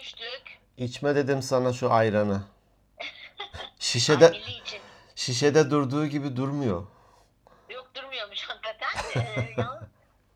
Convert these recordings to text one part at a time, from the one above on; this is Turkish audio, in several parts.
düştük. İçme dedim sana şu ayranı. Şişede Ay, şişede durduğu gibi durmuyor. Yok durmuyormuş hakikaten. Ee,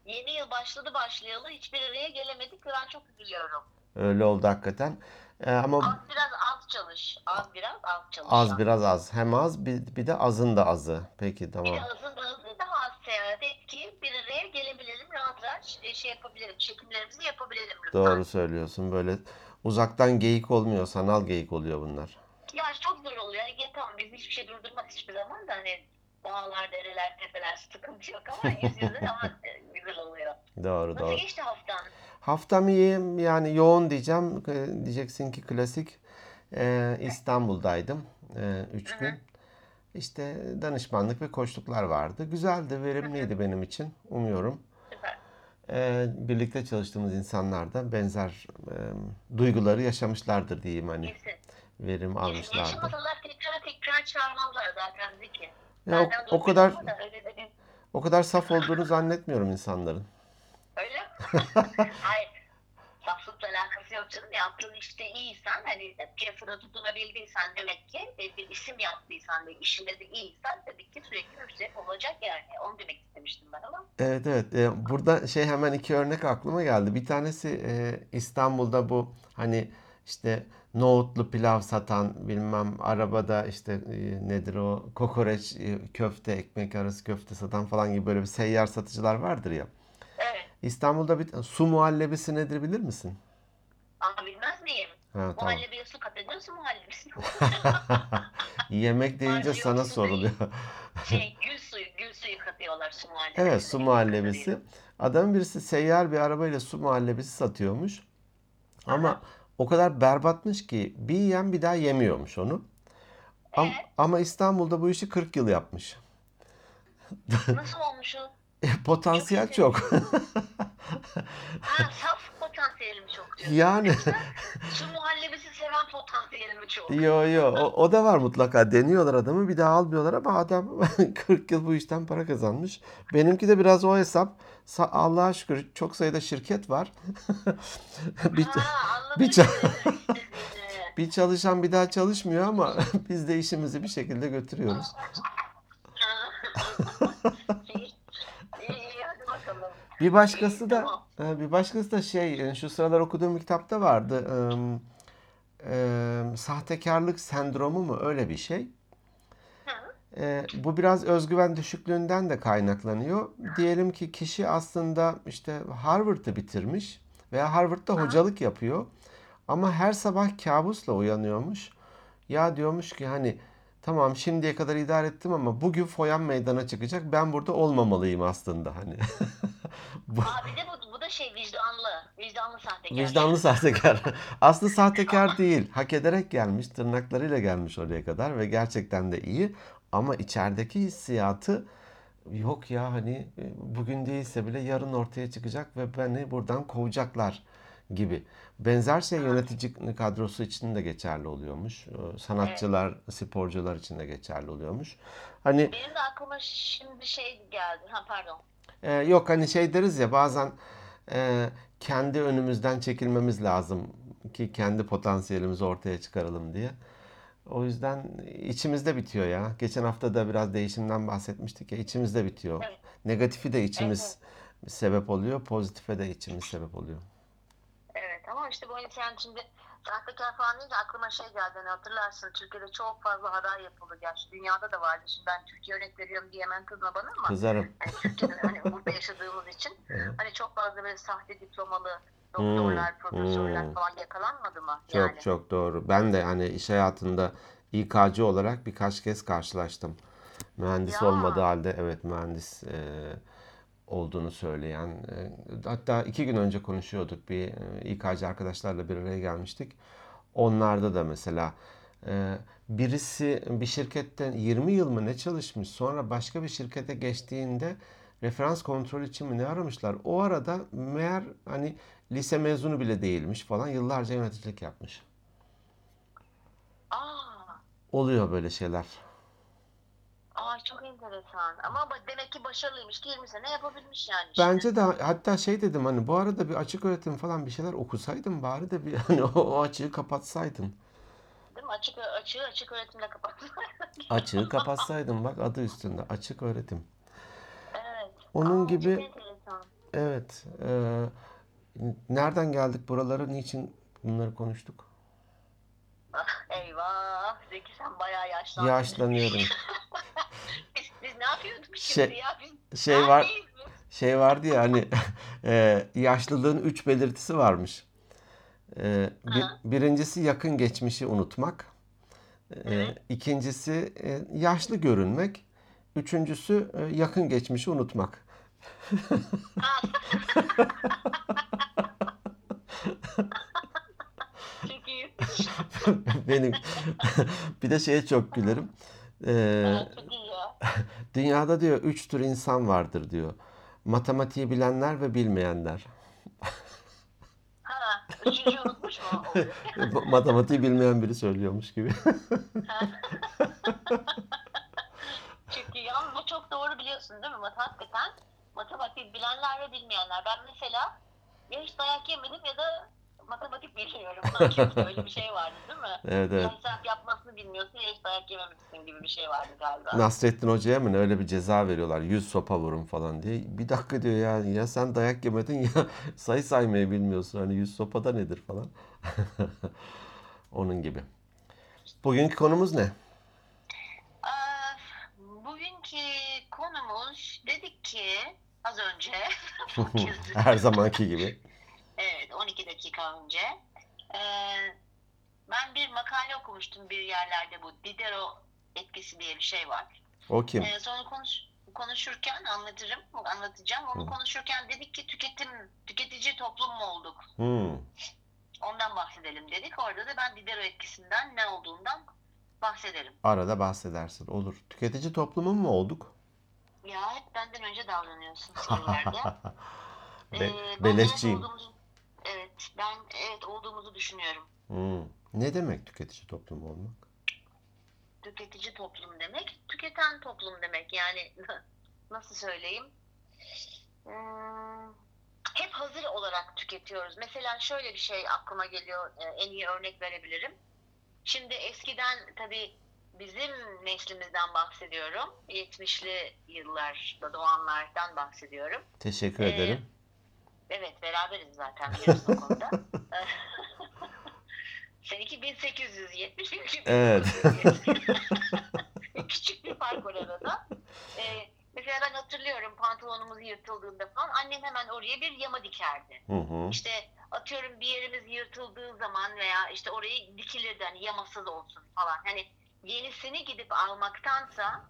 yeni yıl başladı başlayalı hiçbir araya gelemedik ve ben çok üzülüyorum. Öyle oldu hakikaten. Ee, ama Az biraz az çalış. Az biraz az çalış. az biraz az. Hem az bir, bir de azın da azı. Peki Bir tamam. de azın da azı daha az seyahat ki bir araya gelebilelim. Rahat rahat şey- şey yapabilirim. Çekimlerimizi yapabilelim lütfen. Doğru söylüyorsun. Böyle uzaktan geyik olmuyor. Sanal geyik oluyor bunlar. Ya çok zor oluyor. Yani tamam biz hiçbir şey durdurmaz hiçbir zaman da hani dağlar, dereler, tepeler sıkıntı yok ama yüz yüze ama güzel oluyor. Doğru Nasıl doğru. geçti haftan? Haftam iyi yani yoğun diyeceğim. Ee, Diyeceksin ki klasik. Ee, İstanbul'daydım. Ee, üç gün. İşte danışmanlık ve koçluklar vardı. Güzeldi, verimliydi benim için. Umuyorum. Ee, birlikte çalıştığımız insanlar da benzer e, duyguları yaşamışlardır diyeyim hani. İyisin. Verim almışlardı. Yaşamasalar tekrar tekrar çağırmazlar zaten Zeki. Ya o, o kadar o kadar saf olduğunu zannetmiyorum insanların. Öyle mi? Hayır. Yok canım. Yaptığın işte iyiysen, hani piyasada tutunabildiysen demek ki bir isim yaptıysan ve işinde de iyiysen tabii ki sürekli müşteri olacak yani. Onu demek istemiştim ben ama. Evet evet. Ee, burada şey hemen iki örnek aklıma geldi. Bir tanesi e, İstanbul'da bu hani işte nohutlu pilav satan bilmem arabada işte e, nedir o kokoreç e, köfte ekmek arası köfte satan falan gibi böyle bir seyyar satıcılar vardır ya. Evet. İstanbul'da bir su muhallebisi nedir bilir misin? Ama bilmez miyim? Ha tamam. Muhallebiye su katıyorsun muhallebisi. Yemek deyince Var, sana su soruluyor. şey gül suyu, gül suyu katıyorlar su muhallebisine. Evet su muhallebisi. Adamın birisi seyyar bir arabayla su muhallebisi satıyormuş. Ama Aha. o kadar berbatmış ki bir yiyen bir daha yemiyormuş onu. Am- Evet. Ama İstanbul'da bu işi 40 yıl yapmış. Nasıl olmuş o? Potansiyel Çok çok. Ha, saf potansiyelim çok diyorsun. Yani Su muhallebisi seven potansiyelim çok. yo yo o, o da var mutlaka. Deniyorlar adamı bir daha almıyorlar ama adam 40 yıl bu işten para kazanmış. Benimki de biraz o hesap. Sa- Allah'a şükür çok sayıda şirket var. bir, Ha, bir ça- şimdi istediğini. bir çalışan bir daha çalışmıyor ama biz de işimizi bir şekilde götürüyoruz. Bir başkası da bir başkası da şey yani şu sıralar okuduğum bir kitapta vardı. Eee, sahtekarlık sendromu mu öyle bir şey. Eee, bu biraz özgüven düşüklüğünden de kaynaklanıyor. Diyelim ki kişi aslında işte Harvard'ı bitirmiş veya Harvard'da hocalık yapıyor. Ama her sabah kabusla uyanıyormuş. Ya diyormuş ki hani tamam şimdiye kadar idare ettim ama bugün foyan meydana çıkacak. Ben burada olmamalıyım aslında hani. Bu- Aa, bir de bu da şey vicdanlı. Vicdanlı sahtekar. Vicdanlı sahtekar. Aslında sahtekar değil. Hak ederek gelmiş, tırnaklarıyla gelmiş oraya kadar ve gerçekten de iyi. Ama içerideki hissiyatı yok ya hani e, bugün değilse bile yarın ortaya çıkacak ve beni buradan kovacaklar gibi. Benzer şey yönetici kadrosu için de geçerli oluyormuş. Ee, Sanatçılar, sporcular için de geçerli oluyormuş. Hani Benim de aklıma şimdi şey geldi. Ha pardon. ee, yok hani şey deriz ya bazen e, kendi önümüzden çekilmemiz lazım ki kendi potansiyelimizi ortaya çıkaralım diye. O yüzden içimizde bitiyor ya. Geçen hafta da biraz değişimden bahsetmiştik ya içimizde bitiyor. Evet. Negatifi de içimiz sebep oluyor, pozitife de içimiz sebep oluyor. Evet ama işte bu insan şimdi sahtekar falan deyince aklıma şey geldi. Hani hatırlarsın Türkiye'de çok fazla haber yapıldı. Gerçi dünyada da vardı. Şimdi ben Türkiye örnek veriyorum diye hemen kızma bana ama Kızarım. hani Türkiye'de hani burada yaşadığımız için Evet. hani çok fazla böyle sahte diplomalı doktorlar, Hmm, profesörler hmm. falan yakalanmadı mı? Çok Yani. çok doğru. Ben de hani iş hayatında İK'cı olarak birkaç kez karşılaştım. Mühendis Ya. olmadığı halde evet mühendis e, olduğunu söyleyen. e, hatta iki gün önce konuşuyorduk bir e, İK'cı arkadaşlarla bir araya gelmiştik. Onlarda da mesela e, birisi bir şirketten 20 yıl mı ne çalışmış sonra başka bir şirkete geçtiğinde referans kontrol için mi ne aramışlar. O arada meğer hani lise mezunu bile değilmiş falan yıllarca yöneticilik yapmış. Aa, Oluyor böyle şeyler. Aa çok enteresan. Ama demek ki başarılıymış ki 20 sene yapabilmiş yani. işte. Bence de hatta şey dedim hani bu arada bir açık öğretim falan bir şeyler okusaydın bari de bir hani o, o açığı kapatsaydın. Değil mi? Açık, açığı açık öğretimle kapattı. Açığı kapatsaydın bak adı üstünde açık öğretim. evet. Onun Aa, gibi evet e, nereden geldik buralara niçin bunları konuştuk? Ah, eyvah. Zeki sen bayağı yaşlandın. Yaşlanıyorum. Biz, biz ne yapıyorduk Şey- şimdi ya? Biz şey var şey vardı ya hani e, yaşlılığın üç belirtisi varmış. E, bir, birincisi yakın geçmişi unutmak. E, ikincisi e, yaşlı görünmek. Üçüncüsü e, yakın geçmişi unutmak. Benim bir de şeye çok gülerim. E, ya. dünyada diyor üç tür insan vardır diyor. Matematiği bilenler ve bilmeyenler. Ha, üçüncü unutmuş mu? Matematiği bilmeyen biri söylüyormuş gibi. Çünkü yalnız bu çok doğru biliyorsun değil mi? Hakikaten matematik bilenler ve bilmeyenler. Ben mesela ya hiç dayak yemedim ya da matematik bilmiyorum. Sanki öyle bir şey vardı değil mi? Evet evet. Hesap yapmasını bilmiyorsun ya hiç dayak yememişsin gibi bir şey vardı galiba. Nasrettin Hoca'ya mı ne öyle bir ceza veriyorlar. 100 sopa vurun falan diye. Bir dakika diyor ya ya sen dayak yemedin ya sayı saymayı bilmiyorsun. Hani 100 sopa da nedir falan. Onun gibi. Bugünkü konumuz ne? Ee, bugünkü konumuz dedik ki az önce Her zamanki gibi. Evet, 12 dakika önce. Ee, ben bir makale okumuştum bir yerlerde bu Diderot etkisi diye bir şey var. O kim? Ee, sonra konuş, konuşurken anlatırım, anlatacağım. Onu Hı. konuşurken dedik ki tüketim, tüketici toplum mu olduk? Hmm. Ondan bahsedelim dedik. Orada da ben Diderot etkisinden ne olduğundan bahsederim. Arada bahsedersin. Olur. Tüketici toplumu mu olduk? Ya hep benden önce davranıyorsun sorularda. Be- Ee, beleşçiyim. olduğumuzu, evet, ben evet olduğumuzu düşünüyorum. Hmm. Ne demek tüketici toplumu olmak? tüketici toplum demek, tüketen toplum demek. Yani nasıl söyleyeyim? Hmm, hep hazır olarak tüketiyoruz. Mesela şöyle bir şey aklıma geliyor, e, en iyi örnek verebilirim. Şimdi eskiden tabii bizim neslimizden bahsediyorum. 70'li yıllarda doğanlardan bahsediyorum. Teşekkür Ee, ederim. Evet beraberiz zaten biliyorsun konuda. Seninki 1870, benimki Evet. 1970. Küçük bir fark var arada. Ee, mesela ben hatırlıyorum pantolonumuz yırtıldığında falan annem hemen oraya bir yama dikerdi. Hı hı. İşte atıyorum bir yerimiz yırtıldığı zaman veya işte orayı dikilirdi hani yamasız olsun falan. Hani yenisini gidip almaktansa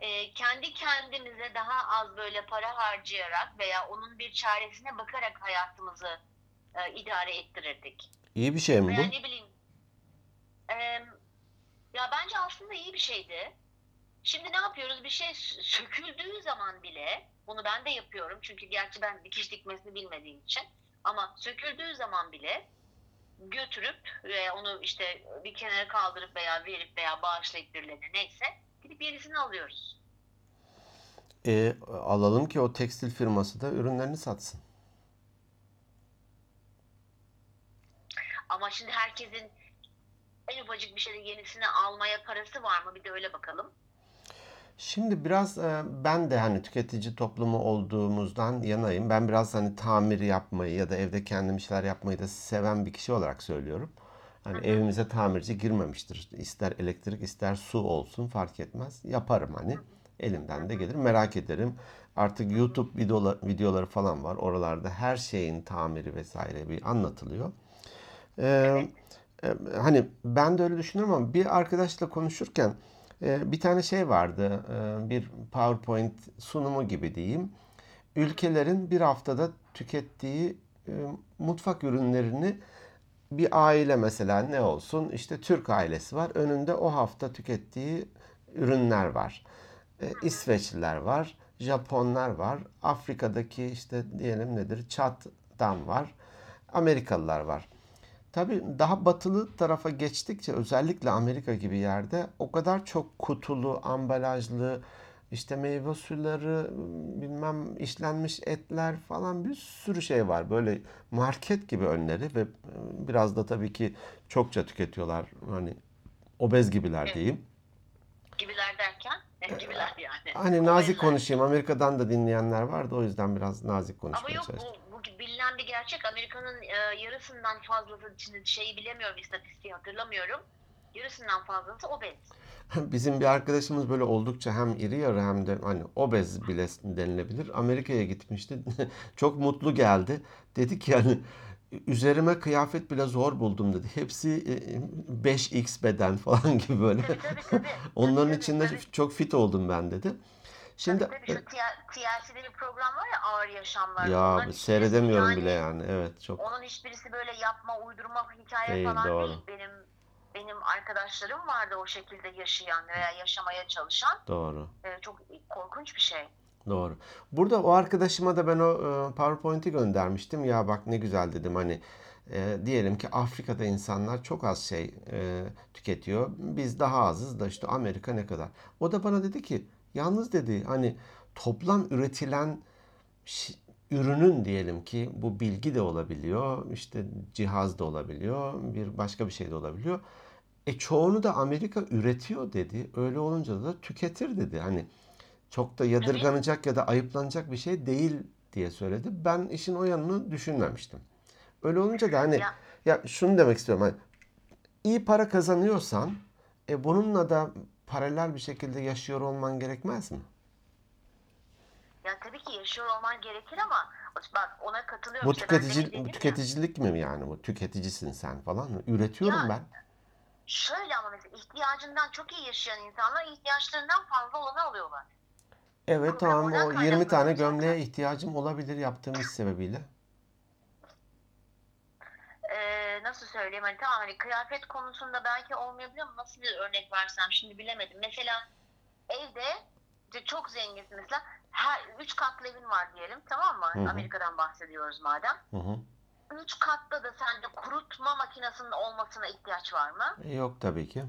e, kendi kendimize daha az böyle para harcayarak veya onun bir çaresine bakarak hayatımızı e, idare ettirirdik. İyi bir şey mi bu? ne bileyim. e, ya bence aslında iyi bir şeydi. Şimdi ne yapıyoruz? Bir şey sö- söküldüğü zaman bile, bunu ben de yapıyorum çünkü gerçi ben dikiş dikmesini bilmediğim için. Ama söküldüğü zaman bile götürüp ve onu işte bir kenara kaldırıp veya verip veya bağışlayıp birilerine neyse gidip yenisini alıyoruz. E, alalım ki o tekstil firması da ürünlerini satsın. Ama şimdi herkesin en ufacık bir şeyde yenisini almaya parası var mı? Bir de öyle bakalım. Şimdi biraz e, ben de hani tüketici toplumu olduğumuzdan yanayım. Ben biraz hani tamir yapmayı ya da evde kendim şeyler yapmayı da seven bir kişi olarak söylüyorum. Hani evimize tamirci girmemiştir. İster elektrik ister su olsun fark etmez. Yaparım hani. Elimden de gelir. Merak ederim. Artık YouTube videolar, videoları falan var. Oralarda her şeyin tamiri vesaire bir anlatılıyor. Ee, e, hani ben de öyle düşünüyorum ama bir arkadaşla konuşurken e, bir tane şey vardı. E, bir PowerPoint sunumu gibi diyeyim. Ülkelerin bir haftada tükettiği e, mutfak ürünlerini bir aile mesela ne olsun işte Türk ailesi var. Önünde o hafta tükettiği ürünler var. E, İsveçliler var, Japonlar var, Afrika'daki işte diyelim nedir Çat'tan var, Amerikalılar var. Tabii daha batılı tarafa geçtikçe özellikle Amerika gibi yerde o kadar çok kutulu, ambalajlı, işte meyve suları, bilmem işlenmiş etler falan bir sürü şey var. Böyle market gibi önleri ve e, biraz da tabii ki çokça tüketiyorlar. Hani obez gibiler Evet. diyeyim. Gibiler derken ne gibiler yani. Hani nazik konuşayım. Amerika'dan da dinleyenler vardı. O yüzden biraz nazik Ama konuşmaya yok çalıştım. bu, bu bilinen bir gerçek. Amerika'nın e, yarısından fazlası şeyi bilemiyorum istatistiği hatırlamıyorum. Yarısından fazlası obez. Bizim bir arkadaşımız böyle oldukça hem iri yarı hem de hani obez bile denilebilir. Amerika'ya gitmişti. Çok mutlu geldi. Dedi ki yani üzerime kıyafet bile zor buldum dedi. Hepsi e, 5x beden falan gibi böyle. Tabii tabii tabii. Onların Tabii, içinde tabii. çok fit oldum ben dedi. Şimdi Tabii tabii şu TLC'de bir program var ya ağır yaşamlar. ya Onların seyredemiyorum bile yani. Evet çok Onun hiçbirisi böyle yapma, uydurma hikaye Değil, falan doğru. değil. Benim benim arkadaşlarım vardı o şekilde yaşayan veya yaşamaya çalışan. doğru. Ee, çok korkunç bir şey. Doğru. Burada o arkadaşıma da ben o e, PowerPoint'i göndermiştim. Ya bak ne güzel dedim hani e, diyelim ki Afrika'da insanlar çok az şey e, tüketiyor. Biz daha azız da işte Amerika ne kadar. O da bana dedi ki yalnız dedi hani toplam üretilen ürünün diyelim ki bu bilgi de olabiliyor, işte cihaz da olabiliyor, bir başka bir şey de olabiliyor. E çoğunu da Amerika üretiyor dedi. Öyle olunca da tüketir dedi. Hani çok da yadırganacak ya da ayıplanacak bir şey değil diye söyledi. Ben işin o yanını düşünmemiştim. Öyle olunca da hani Ya- ya şunu demek istiyorum hani iyi para kazanıyorsan e bununla da paralel bir şekilde yaşıyor olman gerekmez mi? Ya tabii ki yaşıyor olman gerekir ama bak ona katılıyorum. Bu İşte tüketici bu ya, tüketicilik mi yani bu? Tüketicisin sen falan mı? Üretiyorum Ya, ben. Şöyle ama mesela ihtiyacından çok iyi yaşayan insanlar ihtiyaçlarından fazla olanı alıyorlar. Evet Problem tamam o 20 kaynaklanıyor tane gömleğe ihtiyacım olabilir yaptığım iş sebebiyle. Ee, nasıl söyleyeyim hani tamam hani kıyafet konusunda belki olmayabilir ama nasıl bir örnek versem şimdi bilemedim. Mesela evde işte çok zenginsin mesela her üç katlı evin var diyelim tamam mı? Hı hı. Amerika'dan bahsediyoruz madem. Hı hı. Üç katta da sende kurutma makinesinin olmasına ihtiyaç var mı? E, Yok tabii ki.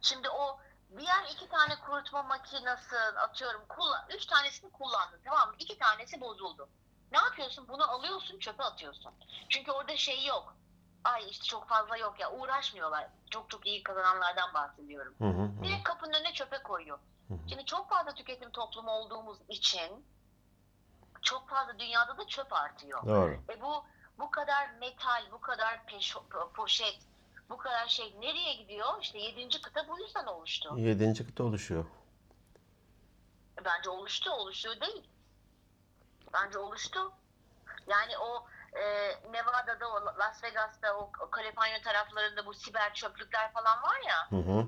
Şimdi o diğer iki tane kurutma makinesi atıyorum kullan, üç tanesini kullandın tamam mı? İki tanesi bozuldu. Ne yapıyorsun? Bunu alıyorsun çöpe atıyorsun. Çünkü orada şey yok. Ay işte çok fazla yok ya uğraşmıyorlar. Çok çok iyi kazananlardan bahsediyorum. Hı hı hı. Direkt kapının önüne çöpe koyuyor. Hı hı. Şimdi çok fazla tüketim toplumu olduğumuz için çok fazla dünyada da çöp artıyor. Doğru. E bu bu kadar metal, bu kadar peşo- poşet, bu kadar şey nereye gidiyor? İşte yedinci kıta bu yüzden oluştu. Yedinci kıta oluşuyor. Bence oluştu, oluşuyor değil. Bence oluştu. Yani o e, Nevada'da, o Las Vegas'ta, o, o Kaliforniya taraflarında bu siber çöplükler falan var ya. Hı hı.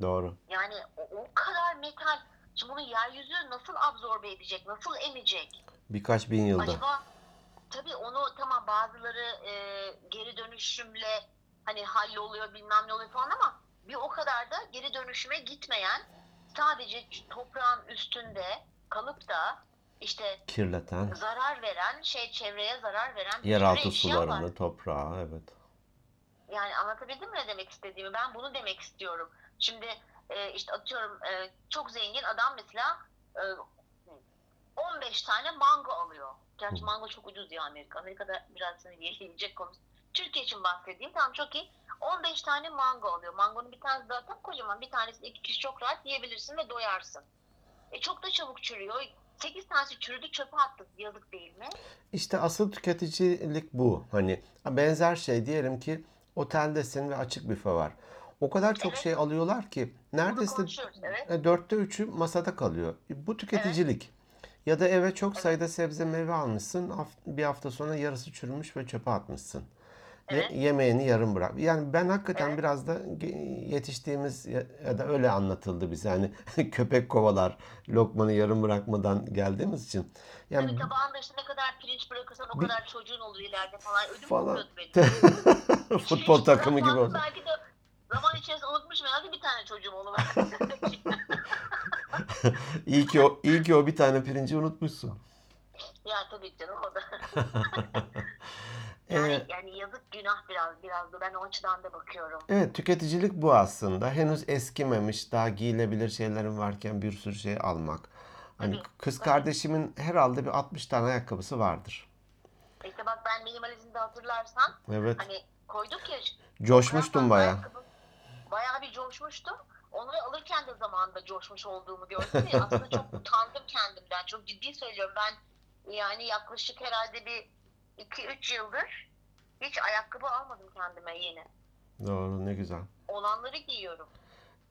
Doğru. Yani o, o kadar metal. Şimdi bunu yeryüzü nasıl absorbe edecek, nasıl emecek? Birkaç bin yılda. Acaba tabii onu tamam bazıları e, geri dönüşümle hani halloluyor bilmem ne oluyor falan ama bir o kadar da geri dönüşüme gitmeyen sadece toprağın üstünde kalıp da işte Kirleten. zarar veren şey çevreye zarar veren Yeraltı sularını, toprağı evet. Yani anlatabildim mi ne demek istediğimi? Ben bunu demek istiyorum. Şimdi e, işte atıyorum e, çok zengin adam mesela e, 15 tane mango alıyor. Gerçi mango çok ucuz ya Amerika. Amerika'da biraz hani yiyecek konusu. Türkiye için bahsedeyim. Tamam çok iyi. 15 tane mango alıyor. Mangonun bir tanesi zaten kocaman. Bir tanesini iki kişi çok rahat yiyebilirsin ve doyarsın. E çok da çabuk çürüyor. 8 tanesi çürüdü çöpe attık. Yazık değil mi? İşte asıl tüketicilik bu. Hani benzer şey diyelim ki oteldesin ve açık büfe var. O kadar çok Evet. şey alıyorlar ki neredeyse. Evet. e, dörtte üçü masada kalıyor. Bu tüketicilik. Ya da eve çok sayıda sebze meyve almışsın. Bir hafta sonra yarısı çürümüş ve çöpe atmışsın. Evet. yemeğini yarım bırak. Yani ben hakikaten Evet. biraz da yetiştiğimiz ya da öyle anlatıldı bize. Hani köpek kovalar lokmanı yarım bırakmadan geldiğimiz için. Yani Tabii tabağında işte ne kadar pirinç bırakırsan o Bir- kadar çocuğun olur ileride falan. Ödüm Falan. benim. Hiç futbol pirinç takımı gibi oldu. Belki de zaman içerisinde unutmuşum herhalde bir tane çocuğum onu. İyi ki o, iyi ki o bir tane pirinci unutmuşsun. ya tabii canım o da. Yani, Ee, yani yazık günah biraz biraz da ben o açıdan da bakıyorum. evet, tüketicilik bu aslında. Henüz eskimemiş, daha giyilebilir şeylerin varken bir sürü şey almak. Hani Tabii, kız tabii. kardeşimin herhalde bir 60 tane ayakkabısı vardır. İşte bak ben minimalizmde hatırlarsan Evet. hani koyduk ya Coşmuştum bayağı. Bayağı bir coşmuştum. Onları alırken de zamanında coşmuş olduğumu gördüm ya aslında çok utandım kendimden. Çok ciddi söylüyorum ben yani yaklaşık herhalde bir 2-3 yıldır hiç ayakkabı almadım kendime yeni. Doğru, ne güzel. Olanları giyiyorum.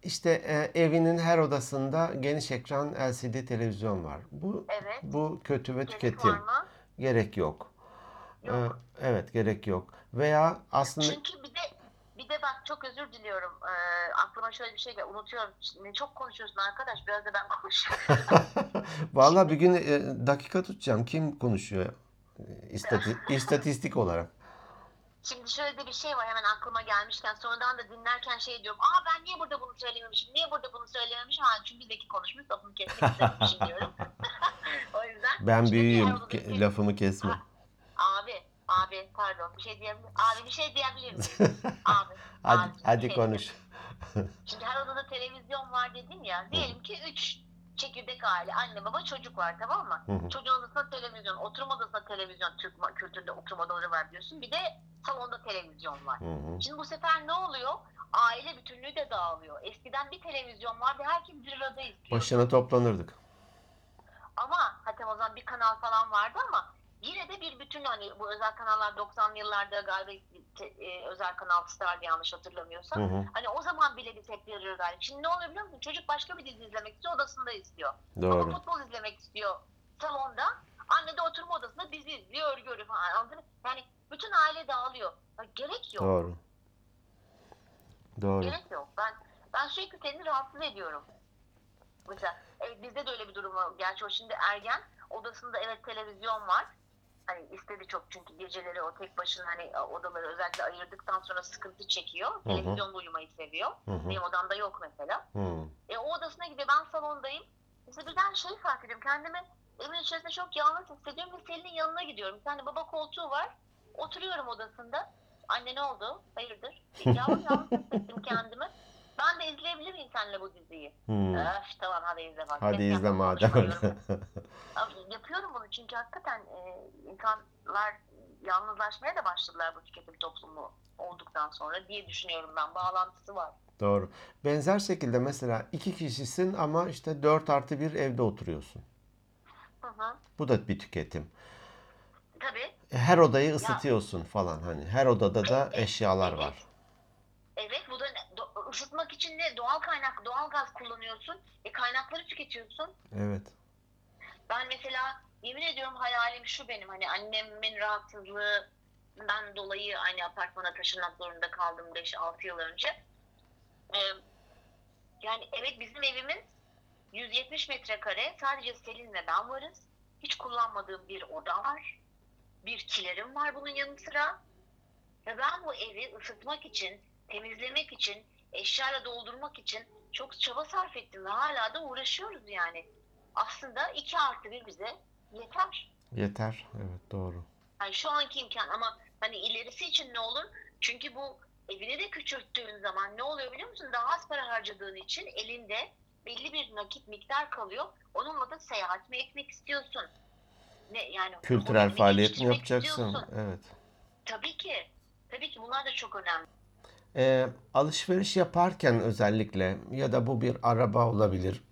İşte e, evinin her odasında geniş ekran LCD televizyon var. Bu Evet. bu kötü ve tüketim. Gerek yok. Yok. Ee, evet, gerek yok. Veya aslında Çünkü bir de bak çok özür diliyorum. Ee, aklıma şöyle bir şey geldi. Unutuyorum. Ne çok konuşuyorsun arkadaş. Biraz da ben konuşuyorum. Vallahi bir gün e, dakika tutacağım. Kim konuşuyor? İstati- istatistik olarak. Şimdi şöyle de bir şey var hemen aklıma gelmişken sonradan da dinlerken şey diyorum. Aa ben niye burada bunu söylememişim? Niye burada bunu söylememişim? Ha, çünkü Zeki konuşmuş lafını kesmek diyorum. o yüzden. Ben büyüğüm. Ke- Lafımı kesme. Abi, abi pardon bir şey diyebilir Abi bir şey diyebilir miyim? Abi. Hadi, abi, bir hadi şey konuş. Şimdi her odada televizyon var dedim ya. Diyelim ki 3 çekirdek aile. Anne baba çocuk var tamam mı? Hı hı. Çocuğun odasında televizyon, oturma odasında televizyon. Türk kültüründe oturma odaları var diyorsun. Bir de salonda televizyon var. Hı hı. Şimdi bu sefer ne oluyor? Aile bütünlüğü de dağılıyor. Eskiden bir televizyon vardı. Herkes bir arada izliyor. Başına toplanırdık. Ama hatta o zaman bir kanal falan vardı ama yine de bir bütün hani bu özel kanallar 90'lı yıllarda galiba te- e, özel kanal stardı yanlış hatırlamıyorsam. Hı hı. Hani o zaman bile bir aradaydık. Şimdi ne oluyor biliyor musun? Çocuk başka bir dizi izlemek istiyor, odasında izliyor. Ama Doğru. futbol izlemek istiyor salonda. Anne de oturma odasında dizi izliyor, örgü örüyor falan. Anladın mı? Yani bütün aile dağılıyor. Ya gerek yok. Doğru. Doğru. Gerek yok. Ben ben sürekli kendini rahatsız ediyorum. Mesela evet, bizde de öyle bir durum var. Gerçi o şimdi ergen. Odasında evet televizyon var. Hani istedi çok çünkü geceleri o tek başına hani odaları özellikle ayırdıktan sonra sıkıntı çekiyor. Televizyonda uyumayı seviyor. Hı hı. Benim odamda yok mesela. Hı. E o odasına gidiyor. Ben salondayım. Mesela birden şey fark ediyorum. Kendimi evin içerisinde çok yalnız hissediyorum ve Selin'in yanına gidiyorum. Bir tane baba koltuğu var. Oturuyorum odasında. Anne ne oldu? Hayırdır? Yalnız yalnız hissettim kendimi. Ben de izleyebilir miyim seninle bu diziyi? Hı. Öf tamam hadi izle bak. Hadi izle madem yapıyorum bunu çünkü hakikaten e, insanlar yalnızlaşmaya da başladılar bu tüketim toplumu olduktan sonra diye düşünüyorum ben. Bağlantısı var. Doğru. Benzer şekilde mesela iki kişisin ama işte 4 artı bir evde oturuyorsun. Hı hı. Bu da bir tüketim. Tabii. Her odayı ısıtıyorsun falan hani. Her odada da Evet, eşyalar evet. var. Evet bu da ısıtmak için ne doğal kaynak doğal gaz kullanıyorsun. E kaynakları tüketiyorsun. Evet. Ben mesela yemin ediyorum hayalim şu benim hani annemin rahatsızlığından dolayı aynı apartmana taşınmak zorunda kaldım 5-6 yıl önce. Ee, yani evet bizim evimiz 170 metrekare sadece Selin ve ben varız. Hiç kullanmadığım bir oda var. Bir kilerim var bunun yanı sıra. Ve ben bu evi ısıtmak için, temizlemek için, eşyayla doldurmak için çok çaba sarf ettim ve hala da uğraşıyoruz yani. Aslında iki artı bir bize yeter. Yeter. Evet doğru. Yani şu anki imkan ama hani ilerisi için ne olur? Çünkü bu evini de küçülttüğün zaman ne oluyor biliyor musun? Daha az para harcadığın için elinde belli bir nakit miktar kalıyor. Onunla da seyahat mi etmek istiyorsun? Ne yani Kültürel faaliyet mi yapacaksın? istiyorsun. Evet. Tabii ki. Tabii ki bunlar da çok önemli. Ee, alışveriş yaparken özellikle ya da bu bir araba olabilir,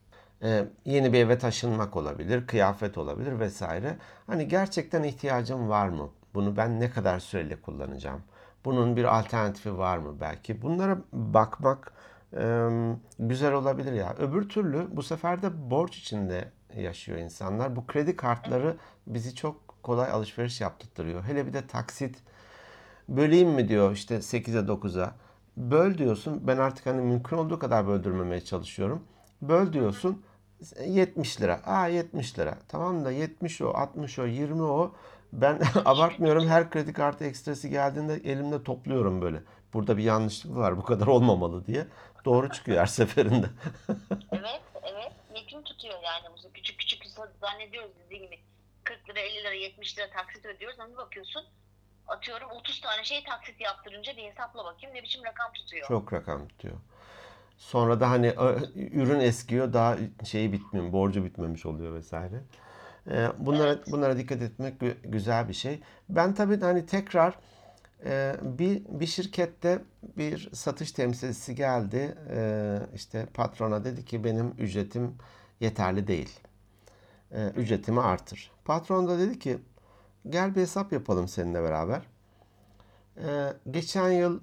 e, yeni bir eve taşınmak olabilir, kıyafet olabilir vesaire. Hani gerçekten ihtiyacım var mı? Bunu ben ne kadar süreyle kullanacağım? Bunun bir alternatifi var mı belki? Bunlara bakmak e, güzel olabilir ya. Öbür türlü bu sefer de borç içinde yaşıyor insanlar. Bu kredi kartları bizi çok kolay alışveriş yaptırtıyor. Hele bir de taksit böleyim mi diyor işte 8'e 9'a. Böl diyorsun. Ben artık hani mümkün olduğu kadar böldürmemeye çalışıyorum. Böl diyorsun. 70 lira. Aa 70 lira. Tamam da 70 o, 60 o, 20 o. Ben abartmıyorum. Her kredi kartı ekstresi geldiğinde elimde topluyorum böyle. Burada bir yanlışlık var. Bu kadar olmamalı diye. Doğru çıkıyor her seferinde. Evet, evet. Yakın tutuyor yani. Bu küçük küçük zannediyoruz dediğim gibi. 40 lira, 50 lira, 70 lira taksit ödüyoruz. Ama bakıyorsun atıyorum 30 tane şey taksit yaptırınca bir hesapla bakayım ne biçim rakam tutuyor. Çok rakam tutuyor. Sonra da hani ürün eskiyor daha şeyi bitmiyor, borcu bitmemiş oluyor vesaire. Ee, Bunlara Evet. bunlara dikkat etmek gü- güzel bir şey. Ben tabii hani tekrar e, bir bir şirkette bir satış temsilcisi geldi. Ee, işte patrona dedi ki benim ücretim yeterli değil. Ee, Ücretimi artır. Patron da dedi ki gel bir hesap yapalım seninle beraber. Ee, geçen yıl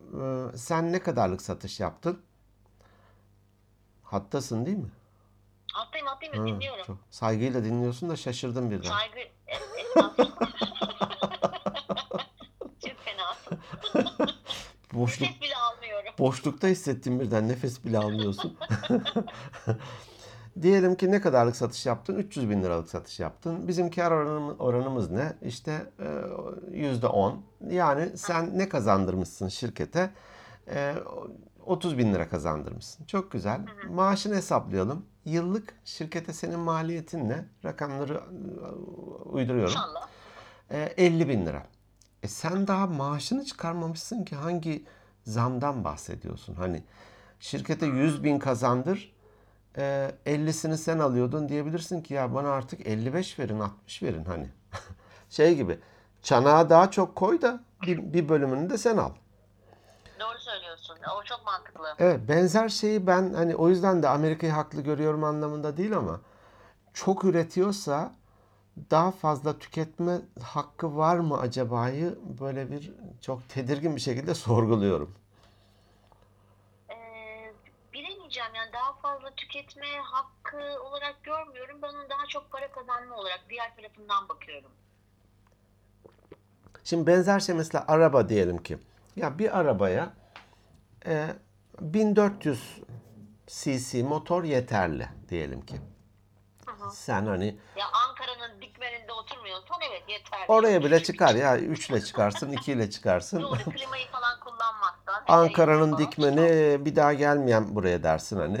e, sen ne kadarlık satış yaptın? Hattasın değil mi? Hattayım hattayım Ha, dinliyorum. çok saygıyla dinliyorsun da şaşırdım birden. Saygı e- estağfurullah. Çok fenasın. Boşluk Nefes bile almıyorum. boşlukta hissettim birden nefes bile almıyorsun. Diyelim ki ne kadarlık satış yaptın? 300 bin liralık satış yaptın. Bizim kar oranım- oranımız ne? İşte e, yüzde on. Yani sen ne kazandırmışsın şirkete? E, 30 bin lira kazandırmışsın. Çok güzel. Maaşını hesaplayalım. Yıllık şirkete senin maliyetin ne? Rakamları e, uyduruyorum. İnşallah. E, 50 bin lira. E sen daha maaşını çıkarmamışsın ki hangi zamdan bahsediyorsun? Hani şirkete 100 bin kazandır, e, 50'sini sen alıyordun diyebilirsin ki ya bana artık 55 verin, 60 verin hani. Şey gibi çanağa daha çok koy da bir, bir bölümünü de sen al. Doğru söylüyorsun. O çok mantıklı. Evet benzer şeyi ben hani o yüzden de Amerika'yı haklı görüyorum anlamında değil ama çok üretiyorsa daha fazla tüketme hakkı var mı acaba'yı böyle bir çok tedirgin bir şekilde sorguluyorum. Ee, bilemeyeceğim yani fazla tüketme hakkı olarak görmüyorum. Ben onu daha çok para kazanma olarak diğer tarafından bakıyorum. Şimdi benzer şey mesela araba diyelim ki. Ya bir arabaya e, 1400 cc motor yeterli diyelim ki. Sen hani Ya Ankara'nın dikmeninde oturmuyorsan evet yeterli. oraya bile çıkar ya 3 ile çıkarsın 2 ile çıkarsın. Doğru klimayı falan. Ankara'nın dikmeni bir daha gelmeyen buraya dersin hani.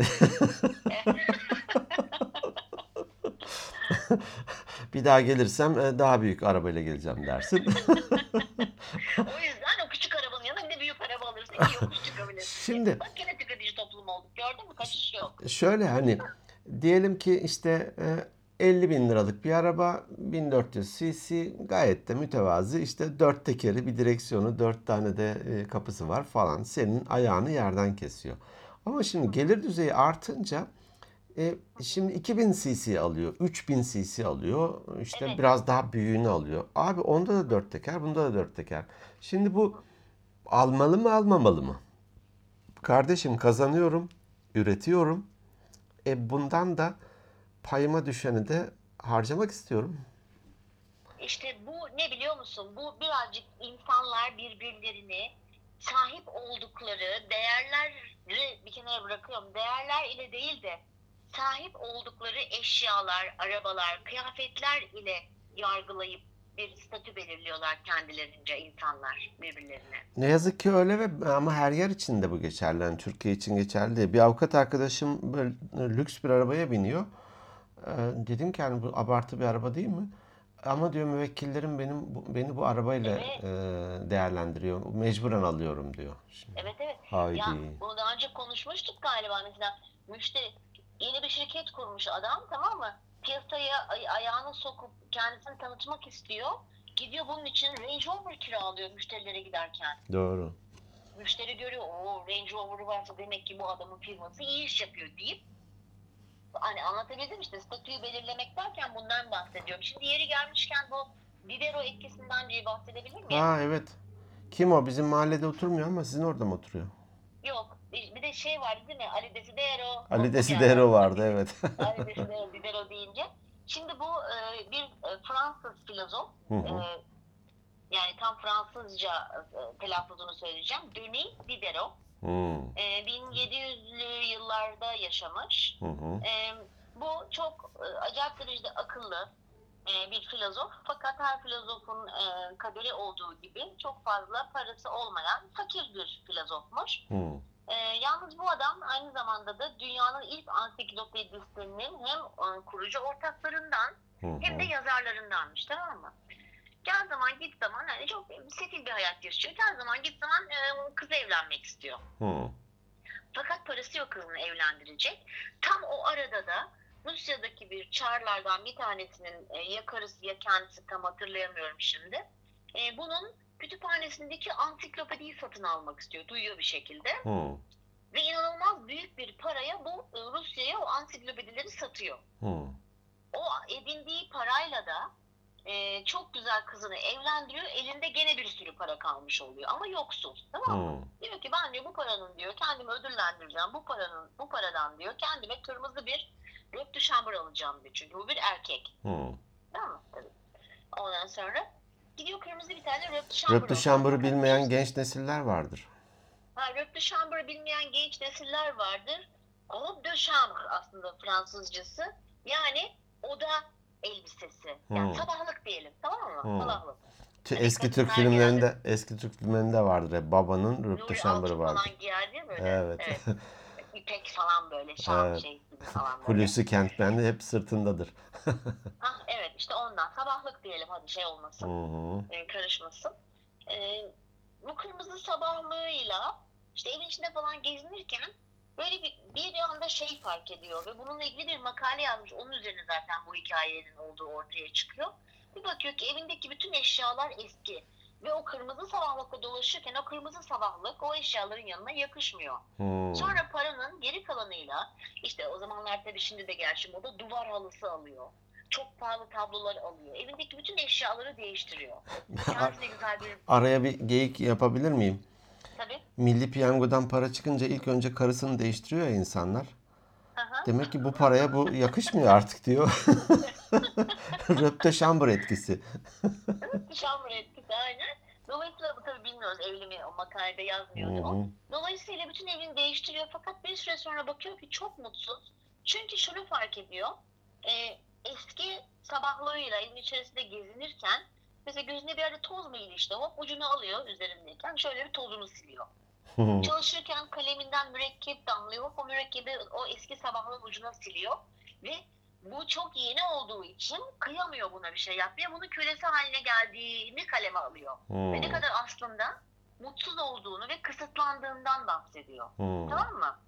bir daha gelirsem e, daha büyük arabayla geleceğim dersin. O yüzden o küçük arabanın yanına bir de büyük araba alırsın ki yokuş çıkabilirsin. Şimdi- Bak yine tüketici toplum olduk. Gördün mü? Kaçış yok. Şöyle hani diyelim ki işte e, 50 bin liralık bir araba 1400 cc gayet de mütevazi işte dört tekeri bir direksiyonu dört tane de e, kapısı var falan senin ayağını yerden kesiyor. Ama şimdi gelir düzeyi artınca e, şimdi 2000 cc alıyor 3000 cc alıyor işte Evet. biraz daha büyüğünü alıyor. Abi onda da dört teker bunda da dört teker. Şimdi bu almalı mı almamalı mı? Kardeşim kazanıyorum, üretiyorum. E bundan da payıma düşeni de harcamak istiyorum. İşte bu ne biliyor musun? Bu birazcık insanlar birbirlerini sahip oldukları değerleri bir kenara bırakıyorum. Değerler ile değil de sahip oldukları eşyalar, arabalar, kıyafetler ile yargılayıp bir statü belirliyorlar kendilerince insanlar birbirlerine. Ne yazık ki öyle ve ama her yer için de bu geçerli. Yani Türkiye için geçerli değil. Bir avukat arkadaşım böyle lüks bir arabaya biniyor. Ee, dedim ki hani bu abartı bir araba değil mi? Ama diyor müvekkillerim benim bu- beni bu arabayla Evet. e, değerlendiriyor. Mecburen alıyorum diyor. Şimdi, Evet evet. haydi. Ya bunu daha önce konuşmuştuk galiba mesela müşteri yeni bir şirket kurmuş adam tamam mı? Piyasaya ay- ayağını sokup kendisini tanıtmak istiyor. Gidiyor bunun için Range Rover kiralıyor müşterilere giderken. Doğru. Müşteri görüyor o Range Rover'ı varsa demek ki bu adamın firması iyi iş yapıyor deyip hani anlatabildim işte statüyü belirlemek derken bundan bahsediyorum. Şimdi yeri gelmişken bu Vivero etkisinden bir bahsedebilir miyim? Ha evet. Kim o? Bizim mahallede oturmuyor ama sizin orada mı oturuyor? Yok. Bir de şey vardı değil mi? Ali Desidero. Ali Desidero vardı evet. Ali Desidero, Diderot deyince. Şimdi bu e, bir e, Fransız filozof. Hı hı. e, yani tam Fransızca e, telaffuzunu söyleyeceğim. Denis Diderot. Hmm, E, 1700'lü yıllarda yaşamış. hı hı. E, bu çok e, acayip derecede akıllı e, bir filozof. Fakat her filozofun e, kaderi olduğu gibi çok fazla parası olmayan fakir bir filozofmuş. Hı. Ee, yalnız bu adam aynı zamanda da dünyanın ilk ansiklopedisinin hem e, kurucu ortaklarından Hı hem de yazarlarındanmış tamam mı? Gel zaman git zaman hani çok sefil bir hayat yaşıyor. Gel zaman git zaman e, kız evlenmek istiyor. Hı. Fakat parası yok kızını evlendirecek. Tam o arada da Rusya'daki bir çarlardan bir tanesinin e, ya karısı ya kendisi tam hatırlayamıyorum şimdi. E, bunun kütüphanesindeki ansiklopediyi satın almak istiyor. Duyuyor bir şekilde. Hı. Ve inanılmaz büyük bir paraya bu e, Rusya'ya o ansiklopedileri satıyor. Hı. O edindiği parayla da e, çok güzel kızını evlendiriyor. Elinde gene bir sürü para kalmış oluyor. Ama yoksul. Tamam mı? Hı. Diyor ki ben diyor bu paranın diyor kendimi ödüllendireceğim. Bu paranın bu paradan diyor kendime kırmızı bir Röp de Chamber alacağım diyor. Çünkü bu bir erkek. Hı. Tamam mı? Tabii. Ondan sonra gidiyor kırmızı bir tane Röp de Chamber Röptü alıyor. şambırı bilmeyen genç nesiller vardır. Ha, Röp de Chamber'ı bilmeyen genç nesiller vardır. Robe de Chambre aslında Fransızcası. Yani oda elbisesi. Yani Hmm. sabahlık diyelim. Tamam mı? Hmm. Sabahlık. Hani Eski Türk filmlerinde eski Türk filmlerinde vardır hep babanın röptü şambırı Alço vardır. falan giyer değil mi böyle? Evet. İpek falan böyle şal Evet. şey gibi falan böyle. Hulusi Kentmen'de hep sırtındadır. Ah, evet işte ondan. Sabahlık diyelim hadi şey Hı olmasın. hı. e, karışmasın. E, bu kırmızı sabahlığıyla işte evin içinde falan gezinirken böyle bir, bir anda şey fark ediyor ve bununla ilgili bir makale yazmış. Onun üzerine zaten bu hikayenin olduğu ortaya çıkıyor. Bir bakıyor ki evindeki bütün eşyalar eski. Ve o kırmızı sabahlıkla dolaşırken o kırmızı sabahlık o eşyaların yanına yakışmıyor. Hı. Sonra paranın geri kalanıyla işte o zamanlar tabii şimdi de gerçi moda duvar halısı alıyor. Çok pahalı tablolar alıyor. Evindeki bütün eşyaları değiştiriyor. Kendine güzel bir Araya bir geyik yapabilir miyim? Tabii. Milli piyangodan para çıkınca ilk önce karısını değiştiriyor ya insanlar. Aha. Demek ki bu paraya bu yakışmıyor artık diyor. Röpte şambır etkisi. Şambur etkisi aynen. Dolayısıyla bu tabii bilmiyoruz evli mi o makalede yazmıyordu. o. Dolayısıyla bütün evini değiştiriyor fakat bir süre sonra bakıyor ki çok mutsuz. Çünkü şunu fark ediyor. E, eski sabahlığıyla evin içerisinde gezinirken mesela gözüne bir yerde toz mu ilişti hop ucunu alıyor üzerindeyken şöyle bir tozunu siliyor. Çalışırken kaleminden mürekkep damlıyor hop o mürekkebi o eski sabahlığın ucuna siliyor ve bu çok yeni olduğu için kıyamıyor buna bir şey yapmaya. Bunun kölesi haline geldiğini kaleme alıyor. Ve ne kadar aslında mutsuz olduğunu ve kısıtlandığından bahsediyor. Tamam mı?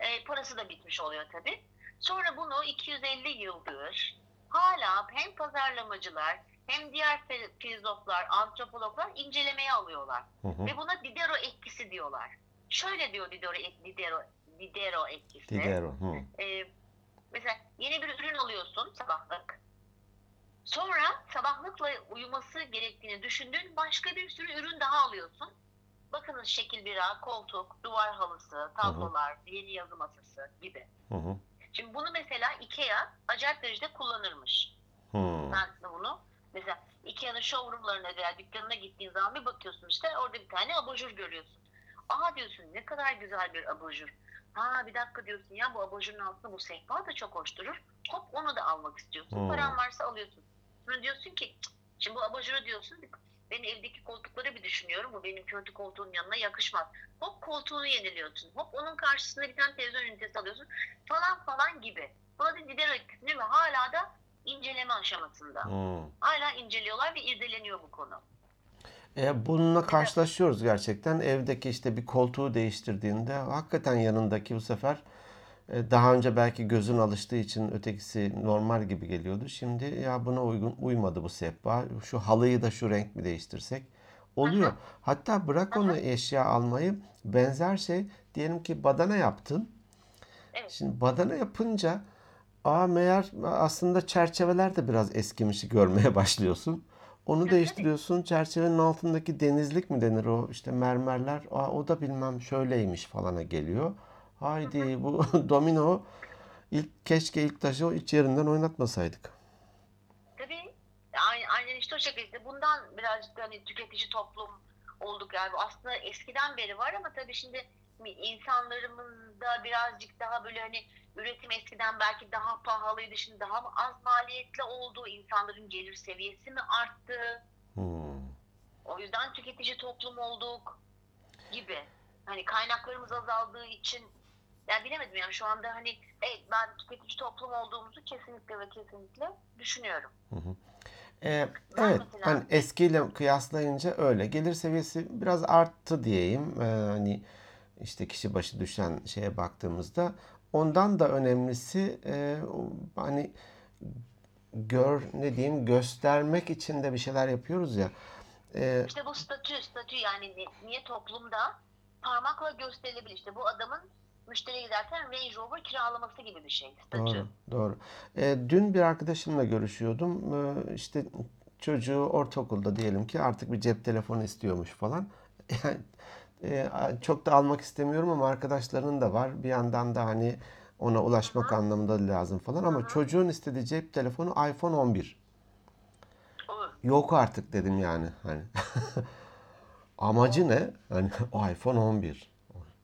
E, parası da bitmiş oluyor tabii. Sonra bunu 250 yıldır hala hem pazarlamacılar hem diğer filozoflar, antropologlar incelemeye alıyorlar. Hı hı. Ve buna Diderot etkisi diyorlar. Şöyle diyor Diderot, Diderot, Diderot etkisi. Diderot. Hı. Ee, mesela yeni bir ürün alıyorsun sabahlık. Sonra sabahlıkla uyuması gerektiğini düşündüğün başka bir sürü ürün daha alıyorsun. Bakınız şekil bira, koltuk, duvar halısı, tablolar, yeni yazı masası gibi. Hı hı. Şimdi bunu mesela Ikea acayip derecede kullanırmış. Hı. Ben bunu mesela Ikea'nın showroomlarına veya dükkanına gittiğin zaman bir bakıyorsun işte orada bir tane abajur görüyorsun. Aa diyorsun ne kadar güzel bir abajur. Ha bir dakika diyorsun ya bu abajurun altında bu sehpa da çok hoş durur. Hop onu da almak istiyorsun. Hmm. Paran varsa alıyorsun. Sonra diyorsun ki "Cık, şimdi bu abajuru diyorsun ben evdeki koltukları bir düşünüyorum. Bu benim kötü koltuğun yanına yakışmaz. Hop koltuğunu yeniliyorsun. Hop onun karşısında bir tane televizyon ünitesi alıyorsun. Falan falan gibi. Buna da etkisini ve hala da inceleme aşamasında. Hı. Hala inceliyorlar ve irdeleniyor bu konu. E, bununla karşılaşıyoruz gerçekten. Evdeki işte bir koltuğu değiştirdiğinde hakikaten yanındaki bu sefer e, daha önce belki gözün alıştığı için ötekisi normal gibi geliyordu. Şimdi ya buna uygun uymadı bu sehpa. Şu halıyı da şu renk mi değiştirsek? Oluyor. Hatta bırak onu eşya almayı benzer şey diyelim ki badana yaptın. Evet. Şimdi badana yapınca aa meğer aslında çerçeveler de biraz eskimişi görmeye başlıyorsun. Onu tabii. değiştiriyorsun. Çerçevenin altındaki denizlik mi denir o işte mermerler. Aa o da bilmem şöyleymiş falana geliyor. Haydi bu domino ilk keşke ilk taşı o iç yerinden oynatmasaydık. Tabii. Aynen, işte o şekilde. Bundan birazcık da hani tüketici toplum olduk yani. Aslında eskiden beri var ama tabii şimdi insanlarımız da birazcık daha böyle hani üretim eskiden belki daha pahalıydı şimdi daha mı az maliyetli oldu insanların gelir seviyesi mi arttı Hmm. o yüzden tüketici toplum olduk gibi hani kaynaklarımız azaldığı için yani bilemedim yani şu anda hani evet, ben tüketici toplum olduğumuzu kesinlikle ve kesinlikle düşünüyorum. Ee, Ben evet, mesela hani eskiyle kıyaslayınca öyle. Gelir seviyesi biraz arttı diyeyim. Ee, hani işte kişi başı düşen şeye baktığımızda ondan da önemlisi e, hani gör ne diyeyim göstermek için de bir şeyler yapıyoruz ya. Ee, işte bu statü, statü yani ni- niye toplumda parmakla gösterilebilir. İşte bu adamın müşteriye giderken Range Rover kiralaması gibi bir şey. Statü. Doğru, doğru. Ee, dün bir arkadaşımla görüşüyordum. Ee, işte çocuğu ortaokulda diyelim ki artık bir cep telefonu istiyormuş falan. Yani e, çok da almak istemiyorum ama arkadaşlarının da var. Bir yandan da hani ona ulaşmak anlamında lazım falan ama çocuğun istediği cep telefonu iPhone 11. Olur. Yok artık dedim yani hani. Amacı ne? Hani o iPhone 11.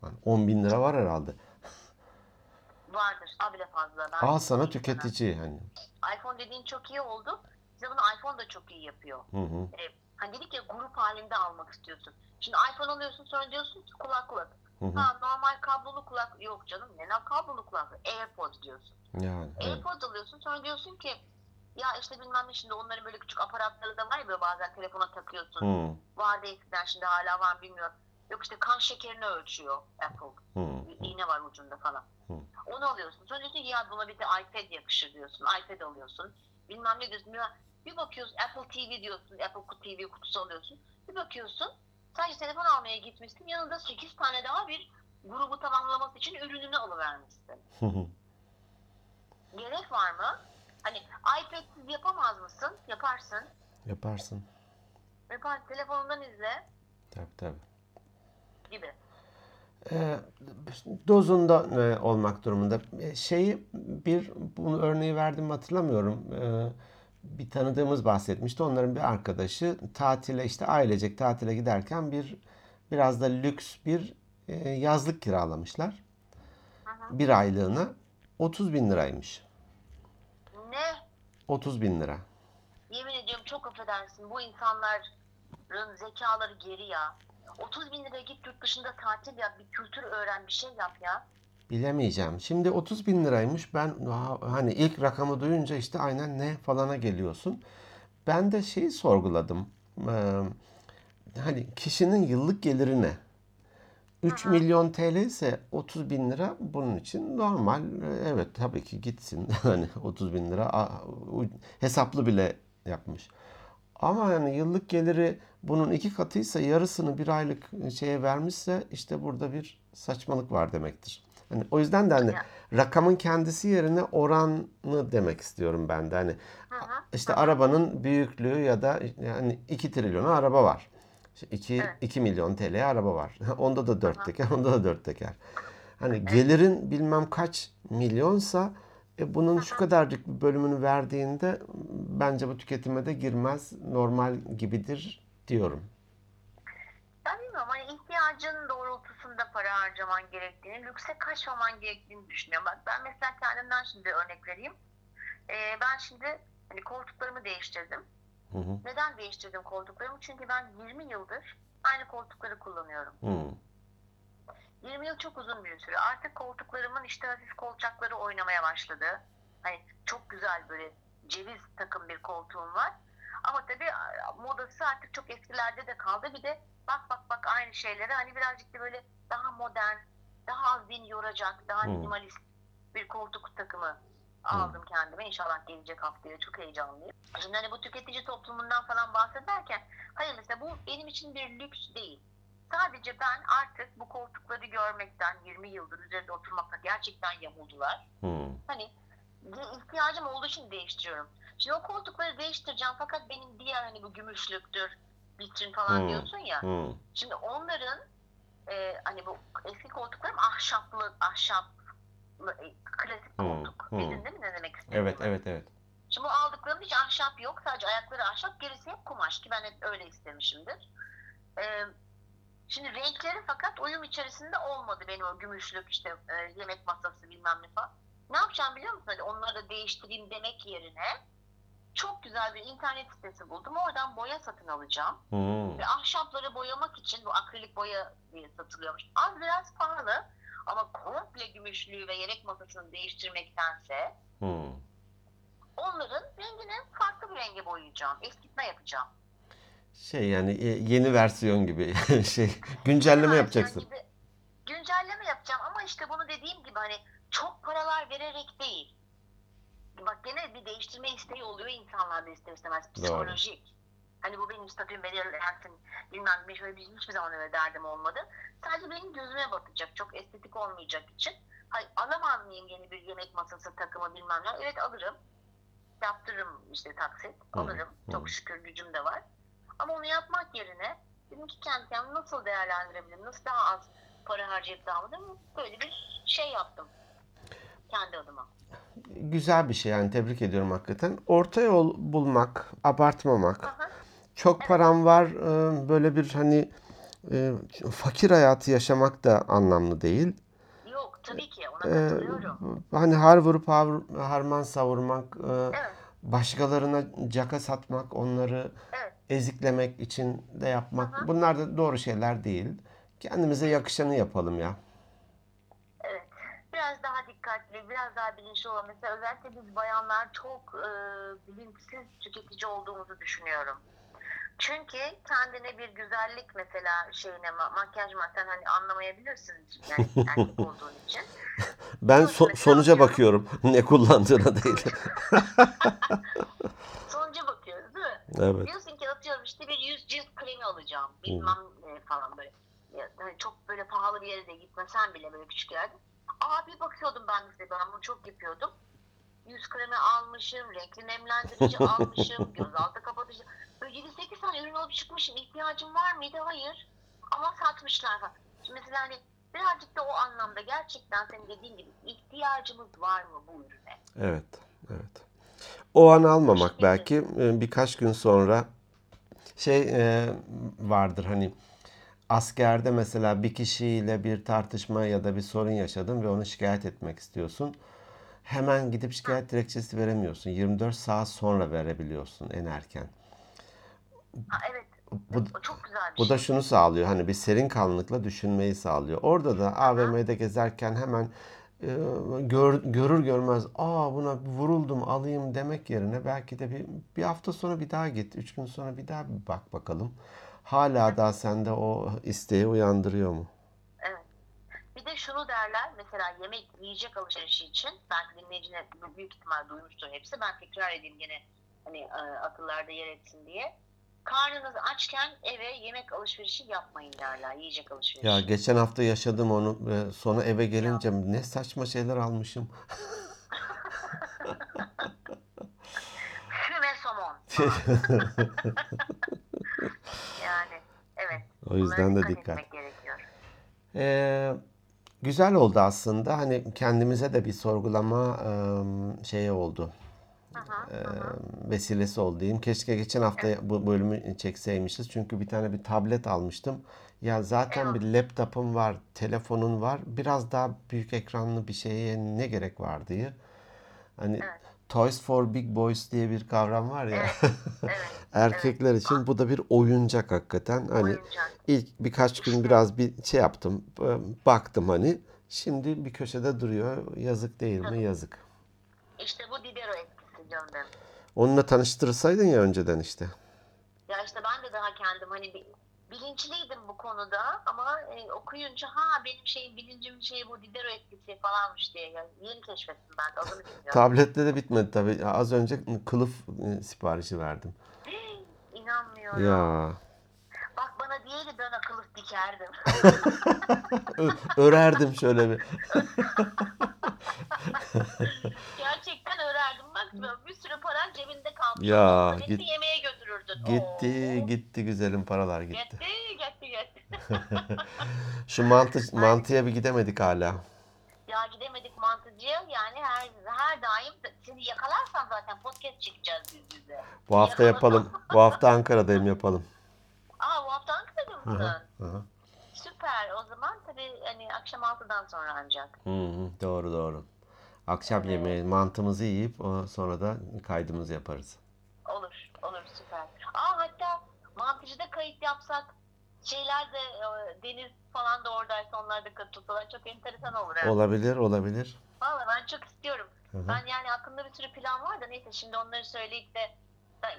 Hani 10 bin lira var herhalde. Vardır. Ha bile fazla. Ben Al sana tüketici hani. iPhone dediğin çok iyi oldu. Bize bunu iPhone da çok iyi yapıyor. Hı hı. E, hani dedik ya grup halinde almak istiyorsun. Şimdi iPhone alıyorsun sonra diyorsun ki kulaklık. Hı hı. Ha normal kablolu kulak yok canım ne ne kablolu kulaklık AirPods diyorsun. Yani evet. AirPods alıyorsun sonra diyorsun ki ya işte bilmem ne şimdi onların böyle küçük aparatları da var ya böyle bazen telefona takıyorsun. Hı Vardı eskiden şimdi hala var bilmiyorum. Yok işte kan şekerini ölçüyor Apple. hı. Bir iğne var ucunda falan. Hı. Onu alıyorsun. Sonra diyorsun ki ya buna bir de iPad yakışır diyorsun. iPad alıyorsun. Bilmem ne diyorsun. Ya Bir bakıyorsun Apple TV diyorsun. Apple TV kutusu alıyorsun. Bir bakıyorsun sadece telefon almaya gitmişsin. Yanında 8 tane daha bir grubu tamamlaması için ürününü alıvermişsin. Gerek var mı? Hani iPad'siz yapamaz mısın? Yaparsın. Yaparsın. Yapar, telefonundan izle Tabii tabii. gibi. Ee, dozunda e, olmak durumunda. E, şeyi bir bunu örneği verdim hatırlamıyorum. Ee, bir tanıdığımız bahsetmişti. Onların bir arkadaşı tatile işte ailecek tatile giderken bir biraz da lüks bir e, yazlık kiralamışlar. Bir aylığına 30 bin liraymış. Ne? 30 bin lira. Yemin ediyorum çok affedersin. Bu insanların zekaları geri ya. 30 bin liraya git yurt dışında tatil yap, bir kültür öğren, bir şey yap ya. Bilemeyeceğim. Şimdi 30 bin liraymış. Ben ha- hani ilk rakamı duyunca işte aynen ne falana geliyorsun. Ben de şeyi sorguladım. Ee, hani kişinin yıllık geliri ne? 3 milyon TL ise 30 bin lira bunun için normal. Ee, Evet tabii ki gitsin. Hani 30 bin lira hesaplı bile yapmış. Ama yani yıllık geliri bunun iki katıysa yarısını bir aylık şeye vermişse işte burada bir saçmalık var demektir. Hani o yüzden de hani rakamın kendisi yerine oranı demek istiyorum ben de. Hani Hı hı. işte arabanın büyüklüğü ya da yani 2 trilyona araba var. İşte 2, Evet. 2 milyon TL'ye araba var. Onda da 4 teker, onda da 4 teker. Hani gelirin bilmem kaç milyonsa e, bunun şu kadarcık bir bölümünü verdiğinde bence bu tüketime de girmez, normal gibidir diyorum. Ben bilmiyorum hani ihtiyacın doğrultusunda para harcaman gerektiğini, lükse kaçmaman gerektiğini düşünüyorum. Bak ben mesela kendimden şimdi örnek vereyim. Ee, ben şimdi hani koltuklarımı değiştirdim. Hı hı. Neden değiştirdim koltuklarımı? Çünkü ben 20 yıldır aynı koltukları kullanıyorum. Hı. 20 yıl çok uzun bir süre. Artık koltuklarımın işte hafif kolçakları oynamaya başladı. Hani çok güzel böyle ceviz takım bir koltuğum var. Ama tabii modası artık çok eskilerde de kaldı. Bir de bak bak bak aynı şeylere hani birazcık da böyle daha modern, daha az beni yoracak, daha Hmm. minimalist bir koltuk takımı aldım kendime. İnşallah gelecek haftaya çok heyecanlıyım. Şimdi hani bu tüketici toplumundan falan bahsederken hayır mesela bu benim için bir lüks değil. Sadece ben artık bu koltukları görmekten 20 yıldır üzerinde oturmakta gerçekten yamuldular. Hı. Hani ihtiyacım olduğu için değiştiriyorum. Şimdi o koltukları değiştireceğim fakat benim diğer hani bu gümüşlüktür, vitrin falan Hmm. diyorsun ya. Hı. Şimdi onların e, hani bu eski koltuklarım ahşaplı, ahşap e, klasik Hmm, koltuk. hmm. Bildin değil mi ne demek istediğimi? Evet, evet, evet. Şimdi bu aldıklarım hiç ahşap yok. Sadece ayakları ahşap, gerisi hep kumaş ki ben hep öyle istemişimdir. Ee, şimdi renkleri fakat uyum içerisinde olmadı benim o gümüşlük işte e, yemek masası bilmem ne falan. Ne yapacağım biliyor musun? Hani onları da değiştireyim demek yerine çok güzel bir internet sitesi buldum. Oradan boya satın alacağım. Hı. Ve ahşapları boyamak için bu akrilik boya diye satılıyormuş. Az biraz pahalı ama komple gümüşlüğü ve yelek masasını değiştirmektense o onların rengini farklı bir renge boyayacağım. Eskitme yapacağım. Şey yani e, yeni versiyon gibi şey güncelleme yapacaksın. gibi güncelleme yapacağım ama işte bunu dediğim gibi hani çok paralar vererek değil. Bak gene bir değiştirme isteği oluyor insanlarda ister istemez. Psikolojik. Hani bu benim statüm belirlensin bilmem ne şöyle bir hiçbir zaman öyle derdim olmadı. Sadece benim gözüme batacak. Çok estetik olmayacak için. Hayır, alamaz mıyım yeni bir yemek masası takımı bilmem ne? Evet alırım. Yaptırırım işte taksit. Alırım. hı. Çok şükür gücüm de var. Ama onu yapmak yerine dedim ki kendi kendimi nasıl değerlendirebilirim? Nasıl daha az para harcayıp daha mı? Böyle bir şey yaptım. Kendi adıma. Güzel bir şey yani tebrik ediyorum hakikaten. Orta yol bulmak, abartmamak. Aha. Çok param var e, böyle bir hani e, fakir hayatı yaşamak da anlamlı değil. Yok tabii ki ona E, katılıyorum. hani har vurup har- harman savurmak, Evet. başkalarına caka satmak, onları Evet. eziklemek için de yapmak. Aha. Bunlar da doğru şeyler değil. Kendimize yakışanı yapalım ya. Evet. Biraz daha dikkatli, biraz daha bilinçli olalım. Mesela özellikle biz bayanlar çok e, bilinçsiz tüketici olduğumuzu düşünüyorum. Çünkü kendine bir güzellik mesela şeyine ma- makyaj madden hani anlamayabilirsin yani erkek olduğun için. Ben so- sonuca bakıyorum. Ne kullandığına değil. Sonuca bakıyoruz değil mi? Evet. Diyorsun ki atıyorum işte bir yüz cilt kremi alacağım bilmem ne falan böyle. Ya, hani çok böyle pahalı bir yere de gitmesen bile böyle küçük yerde. Abi bakıyordum ben mesela ben bunu çok yapıyordum. Yüz kremi almışım, renkli nemlendirici almışım, gözaltı kapatıcı. Böyle 7-8 tane ürün alıp çıkmışım. İhtiyacım var mıydı? Hayır. Ama satmışlar falan. Şimdi mesela hani birazcık da o anlamda gerçekten senin dediğin gibi ihtiyacımız var mı bu ürüne? Evet. Evet. O an almamak belki e, birkaç gün sonra şey e, vardır hani askerde mesela bir kişiyle bir tartışma ya da bir sorun yaşadın ve onu şikayet etmek istiyorsun. Hemen gidip şikayet dilekçesi veremiyorsun. 24 saat sonra verebiliyorsun en erken. Ha, evet. Bu, çok güzel bir Bu da şey. şunu sağlıyor. Hani bir serin kanlılıkla düşünmeyi sağlıyor. Orada da AVM'de gezerken hemen e, gör, görür görmez aa buna vuruldum alayım demek yerine belki de bir, bir hafta sonra bir daha git. Üç gün sonra bir daha bir bak bakalım. Hala daha sende o isteği uyandırıyor mu? Evet. Bir de şunu derler mesela yemek yiyecek alışverişi için belki dinleyicine büyük ihtimal duymuştur hepsi. Ben tekrar edeyim gene hani e, akıllarda yer etsin diye. Karnınız açken eve yemek alışverişi yapmayın derler. Yiyecek alışverişi. Ya geçen hafta yaşadım onu ve sonra eve gelince ne saçma şeyler almışım. Falan. yani evet. O yüzden de dikkat. Ee, güzel oldu aslında. Hani kendimize de bir sorgulama şeyi oldu. E, hı hı. vesilesi oldu diyeyim. Keşke geçen hafta bu bölümü çekseymişiz. Çünkü bir tane bir tablet almıştım. Ya zaten Evet. bir laptopum var, telefonun var. Biraz daha büyük ekranlı bir şeye ne gerek var diye. Hani Evet. Toys for Big Boys diye bir kavram var ya. Evet. Evet. Erkekler için bu da bir oyuncak hakikaten. Hani Oyuncak. ilk birkaç gün biraz bir şey yaptım. e, Baktım hani. Şimdi bir köşede duruyor. Yazık değil mi? Yazık. İşte bu Didero etkisi canım. Onunla tanıştırsaydın ya önceden işte. Ya işte ben de daha kendim hani bir- bilinçliydim bu konuda ama e, okuyunca ha benim şeyim bilincimin şeyi bu Didero etkisi falanmış diye yani yeni keşfettim ben de adını bilmiyorum. Tablette de bitmedi tabii. Az önce kılıf e, siparişi verdim. İnanmıyorum. Ya. Bana diyeydi ben akıllı dikerdim. Örerdim şöyle bir. Gerçekten örerdim. Bak bir sürü paran cebinde kalmış. Ya, git- yemeğe götürürdün. Gitti, Oo. gitti güzelim paralar gitti. Gitti, gitti, gitti. Şu mantı mantıya bir gidemedik hala. ya gidemedik mantıcıya yani her her daim seni yakalarsan zaten podcast çekeceğiz yüz yüze. Bu hafta yapalım. Bu hafta Ankara'dayım yapalım. Ankara'da mısın? Hı hı. Süper. O zaman tabii hani akşam 6'dan sonra ancak. Hı hı, doğru doğru. Akşam Evet. yemeği mantımızı yiyip o- sonra da kaydımızı yaparız. Olur. Olur süper. Aa hatta mantıcıda kayıt yapsak şeyler de e, Deniz falan da oradaysa onlar da katılsalar çok enteresan olur. Yani. Olabilir, olabilir. Valla ben çok istiyorum. hı. Ben yani aklımda bir sürü plan var da neyse şimdi onları söyleyip de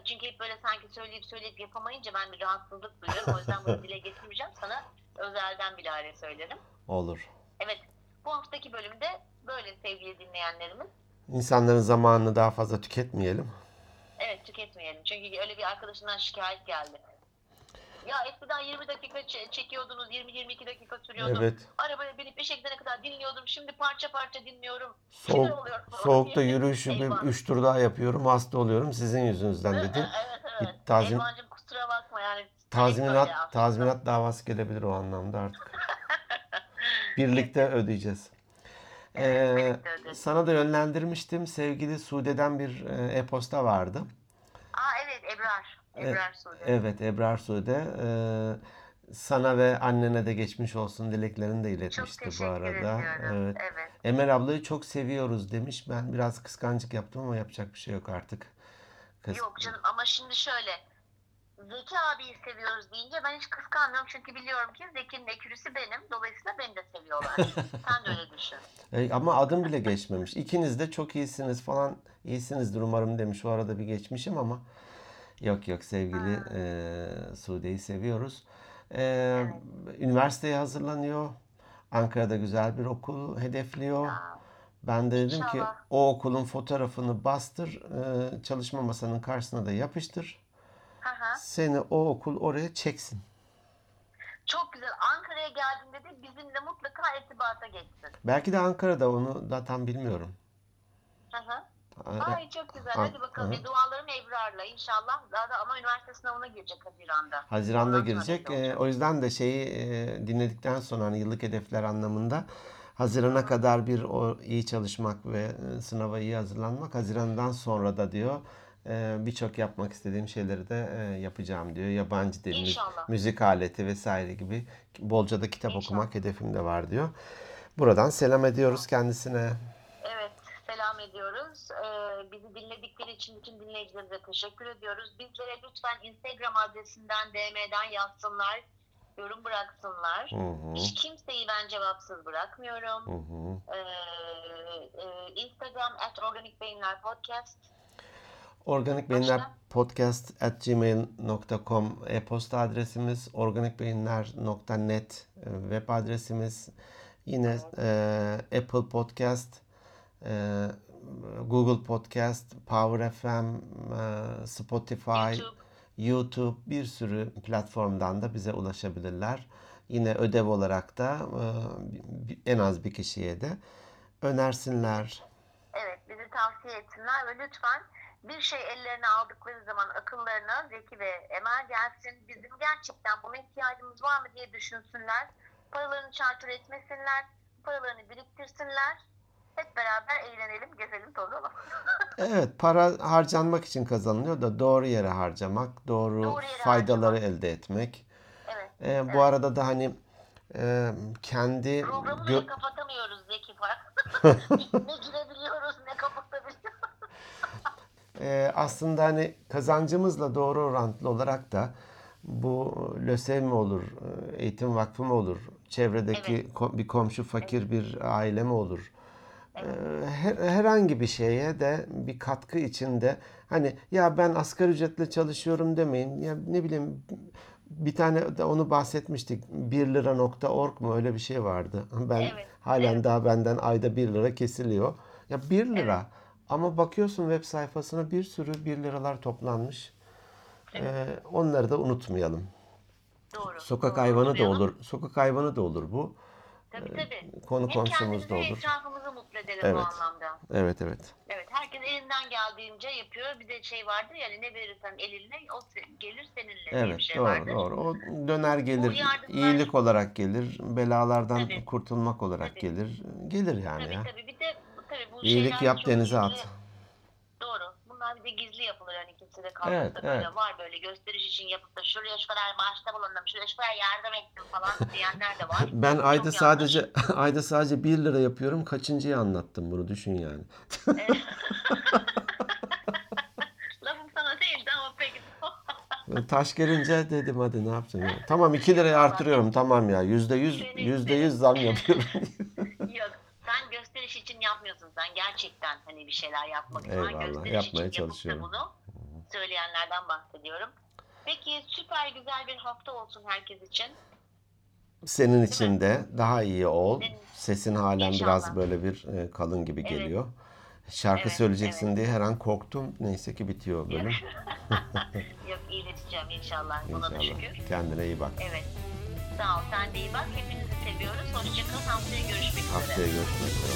çünkü hep böyle sanki söyleyip söyleyip yapamayınca ben bir rahatsızlık duyuyorum. O yüzden bunu dile getirmeyeceğim. Sana özelden bilahare söylerim. Olur. Evet. Bu haftaki bölümde böyle sevgili dinleyenlerimiz. İnsanların zamanını daha fazla tüketmeyelim. Evet tüketmeyelim. Çünkü öyle bir arkadaşından şikayet geldi. Ya eskiden 20 dakika ç- çekiyordunuz, 20-22 dakika sürüyordu. Evet. Arabaya binip işe gidene kadar dinliyordum. Şimdi parça parça dinliyorum. Soğuk, oluyorum falan soğukta diye. yürüyüşü bir Eyvah. 3 tur daha yapıyorum. Hasta oluyorum sizin yüzünüzden dedi. evet evet. Tazmin- Elvancığım kusura bakma yani. Böyle Tazminat aslında. tazminat davası gelebilir o anlamda artık. Birlikte ödeyeceğiz. Ee, birlikte sana da yönlendirmiştim. Sevgili Sude'den bir e, e-posta vardı. Aa evet Ebrar. Ebrar. Evet Ebrar Sude. Ee, sana ve annene de geçmiş olsun dileklerini de iletmişti bu arada. ediyorum. Evet. evet. Emel ablayı çok seviyoruz demiş. Ben biraz kıskancık yaptım ama yapacak bir şey yok artık. Kız- Yok canım ama şimdi şöyle. Zeki abiyi seviyoruz deyince ben hiç kıskanmıyorum çünkü biliyorum ki Zeki'nin ekürüsü benim. Dolayısıyla beni de seviyorlar. Sen de öyle düşün. E, ama adım bile geçmemiş. İkiniz de çok iyisiniz falan. İyisinizdir umarım demiş. O arada bir geçmişim ama yok yok sevgili e, Sude'yi seviyoruz. E, Üniversiteye hazırlanıyor. Ankara'da güzel bir okul hedefliyor. Ben de dedim ki İnşallah. o okulun fotoğrafını bastır, e, çalışma masanın karşısına da yapıştır. hı. Seni o okul oraya çeksin. Çok güzel. Ankara'ya geldiğinde de bizimle mutlaka irtibata geçsin. Belki de Ankara'da onu da tam bilmiyorum. Hı hı. E, Ay çok güzel. Hadi bakalım. Bir dualarım Ebrar'la inşallah. Daha da ama üniversite sınavına girecek Haziran'da. Haziran'da Ondan girecek. Ee, o yüzden de şeyi e, dinledikten sonra hani yıllık hedefler anlamında Haziran'a kadar bir o iyi çalışmak ve e, sınava iyi hazırlanmak. Haziran'dan sonra da diyor e, birçok yapmak istediğim şeyleri de e, yapacağım diyor. Yabancı dil, İnşallah. müzik aleti vesaire gibi bolca da kitap İnşallah. okumak hedefim de var diyor. Buradan selam ediyoruz kendisine. Evet, ediyoruz. Ee, bizi dinledikleri için bütün dinleyicilerimize teşekkür ediyoruz. Bizlere lütfen Instagram adresinden, DM'den yazsınlar, yorum bıraksınlar. Hı hı, Hiç kimseyi ben cevapsız bırakmıyorum. hı hı. Ee, e, Instagram at Organik Beyinler Podcast. Organik Beyinler podcast at gmail.com e-posta adresimiz, organikbeyinler.net web adresimiz, yine e, Apple Podcast, e, Google Podcast, Power FM, e, Spotify, YouTube. YouTube bir sürü platformdan da bize ulaşabilirler. Yine ödev olarak da e, en az bir kişiye de önersinler. Evet, bizi tavsiye etsinler ve lütfen bir şey ellerine aldıkları zaman akıllarına Zeki ve Emel gelsin. Bizim gerçekten buna ihtiyacımız var mı diye düşünsünler. Paralarını çarçur etmesinler. Paralarını biriktirsinler. Hep beraber eğlenelim, gezelim, tozalım. Evet, para harcanmak için kazanılıyor da doğru yere harcamak, doğru, Doğru yere faydaları harcamak. elde etmek. evet. Ee, bu arada da hani e, kendi Programı gö- kapatamıyoruz Zeki Fark. ne girebiliyoruz, ne kapatabiliyoruz. e, aslında hani kazancımızla doğru orantılı olarak da bu LÖSEV mi olur, e, eğitim vakfı mı olur, çevredeki ko- bir komşu fakir bir aile mi olur? Her- herhangi bir şeye de bir katkı içinde hani ya ben asgari ücretle çalışıyorum demeyin. Ya ne bileyim bir tane de onu bahsetmiştik. 1 lira.org mu öyle bir şey vardı. Ben Evet, halen evet. daha benden ayda 1 lira kesiliyor. Ya 1 lira ama bakıyorsun web sayfasına bir sürü 1 liralar toplanmış. Ee, onları da unutmayalım. Doğru. Sokak doğru, hayvanı da olur. Sokak hayvanı da olur bu. Tabii tabii. Konu Hem komşumuz kendimizi da hem olur. etrafımızı mutlu edelim Evet. bu anlamda. Evet evet. Evet, herkes elinden geldiğince yapıyor. Bir de şey vardır yani ne verirsen eline o se- gelir seninle diye bir Evet şey doğru vardır. doğru. O döner gelir. yardımlar- iyilik olarak gelir. Belalardan Tabii. kurtulmak olarak Tabii. gelir. Gelir yani Tabii ya. tabii bir de tabii bu İyilik şeyler yap çok denize at. Doğru. Bunlar bir de gizli yapılır yani kimse de kalkıp Evet, böyle evet. var böyle gösteriş için yapıp da şuraya şu kadar bağışta bulundum, şuraya şu kadar yardım ettim falan diyenler de var. Ben Çok ayda yanlış. sadece ayda sadece 1 lira yapıyorum. Kaçıncıyı anlattım bunu düşün yani. Lafım sana değildi ama peki. Taş gelince dedim hadi ne yapacağım ya. Tamam 2 liraya artırıyorum tamam ya. Yüzde yüz, Senin- yüzde yüz zam yapıyorum. Yok. Gösteriş için yapmıyorsun sen. Gerçekten hani bir şeyler yapmak için. Eyvallah, Gösteriş yapmaya için çalışıyorum. bunu söyleyenlerden bahsediyorum. Peki süper güzel bir hafta olsun herkes için. Senin için de daha iyi ol. Sesin halen İnşallah. biraz böyle bir e, kalın gibi Evet. geliyor. Şarkı Evet, söyleyeceksin diye her an korktum. Neyse ki bitiyor bölüm. Yok iyileşeceğim inşallah. Buna da İnşallah. şükür. Kendine iyi bak. Evet. Sağ ol. Sen de iyi bak. Hepinizi seviyoruz. Hoşçakalın. Haftaya görüşmek üzere. Haftaya görüşmek üzere.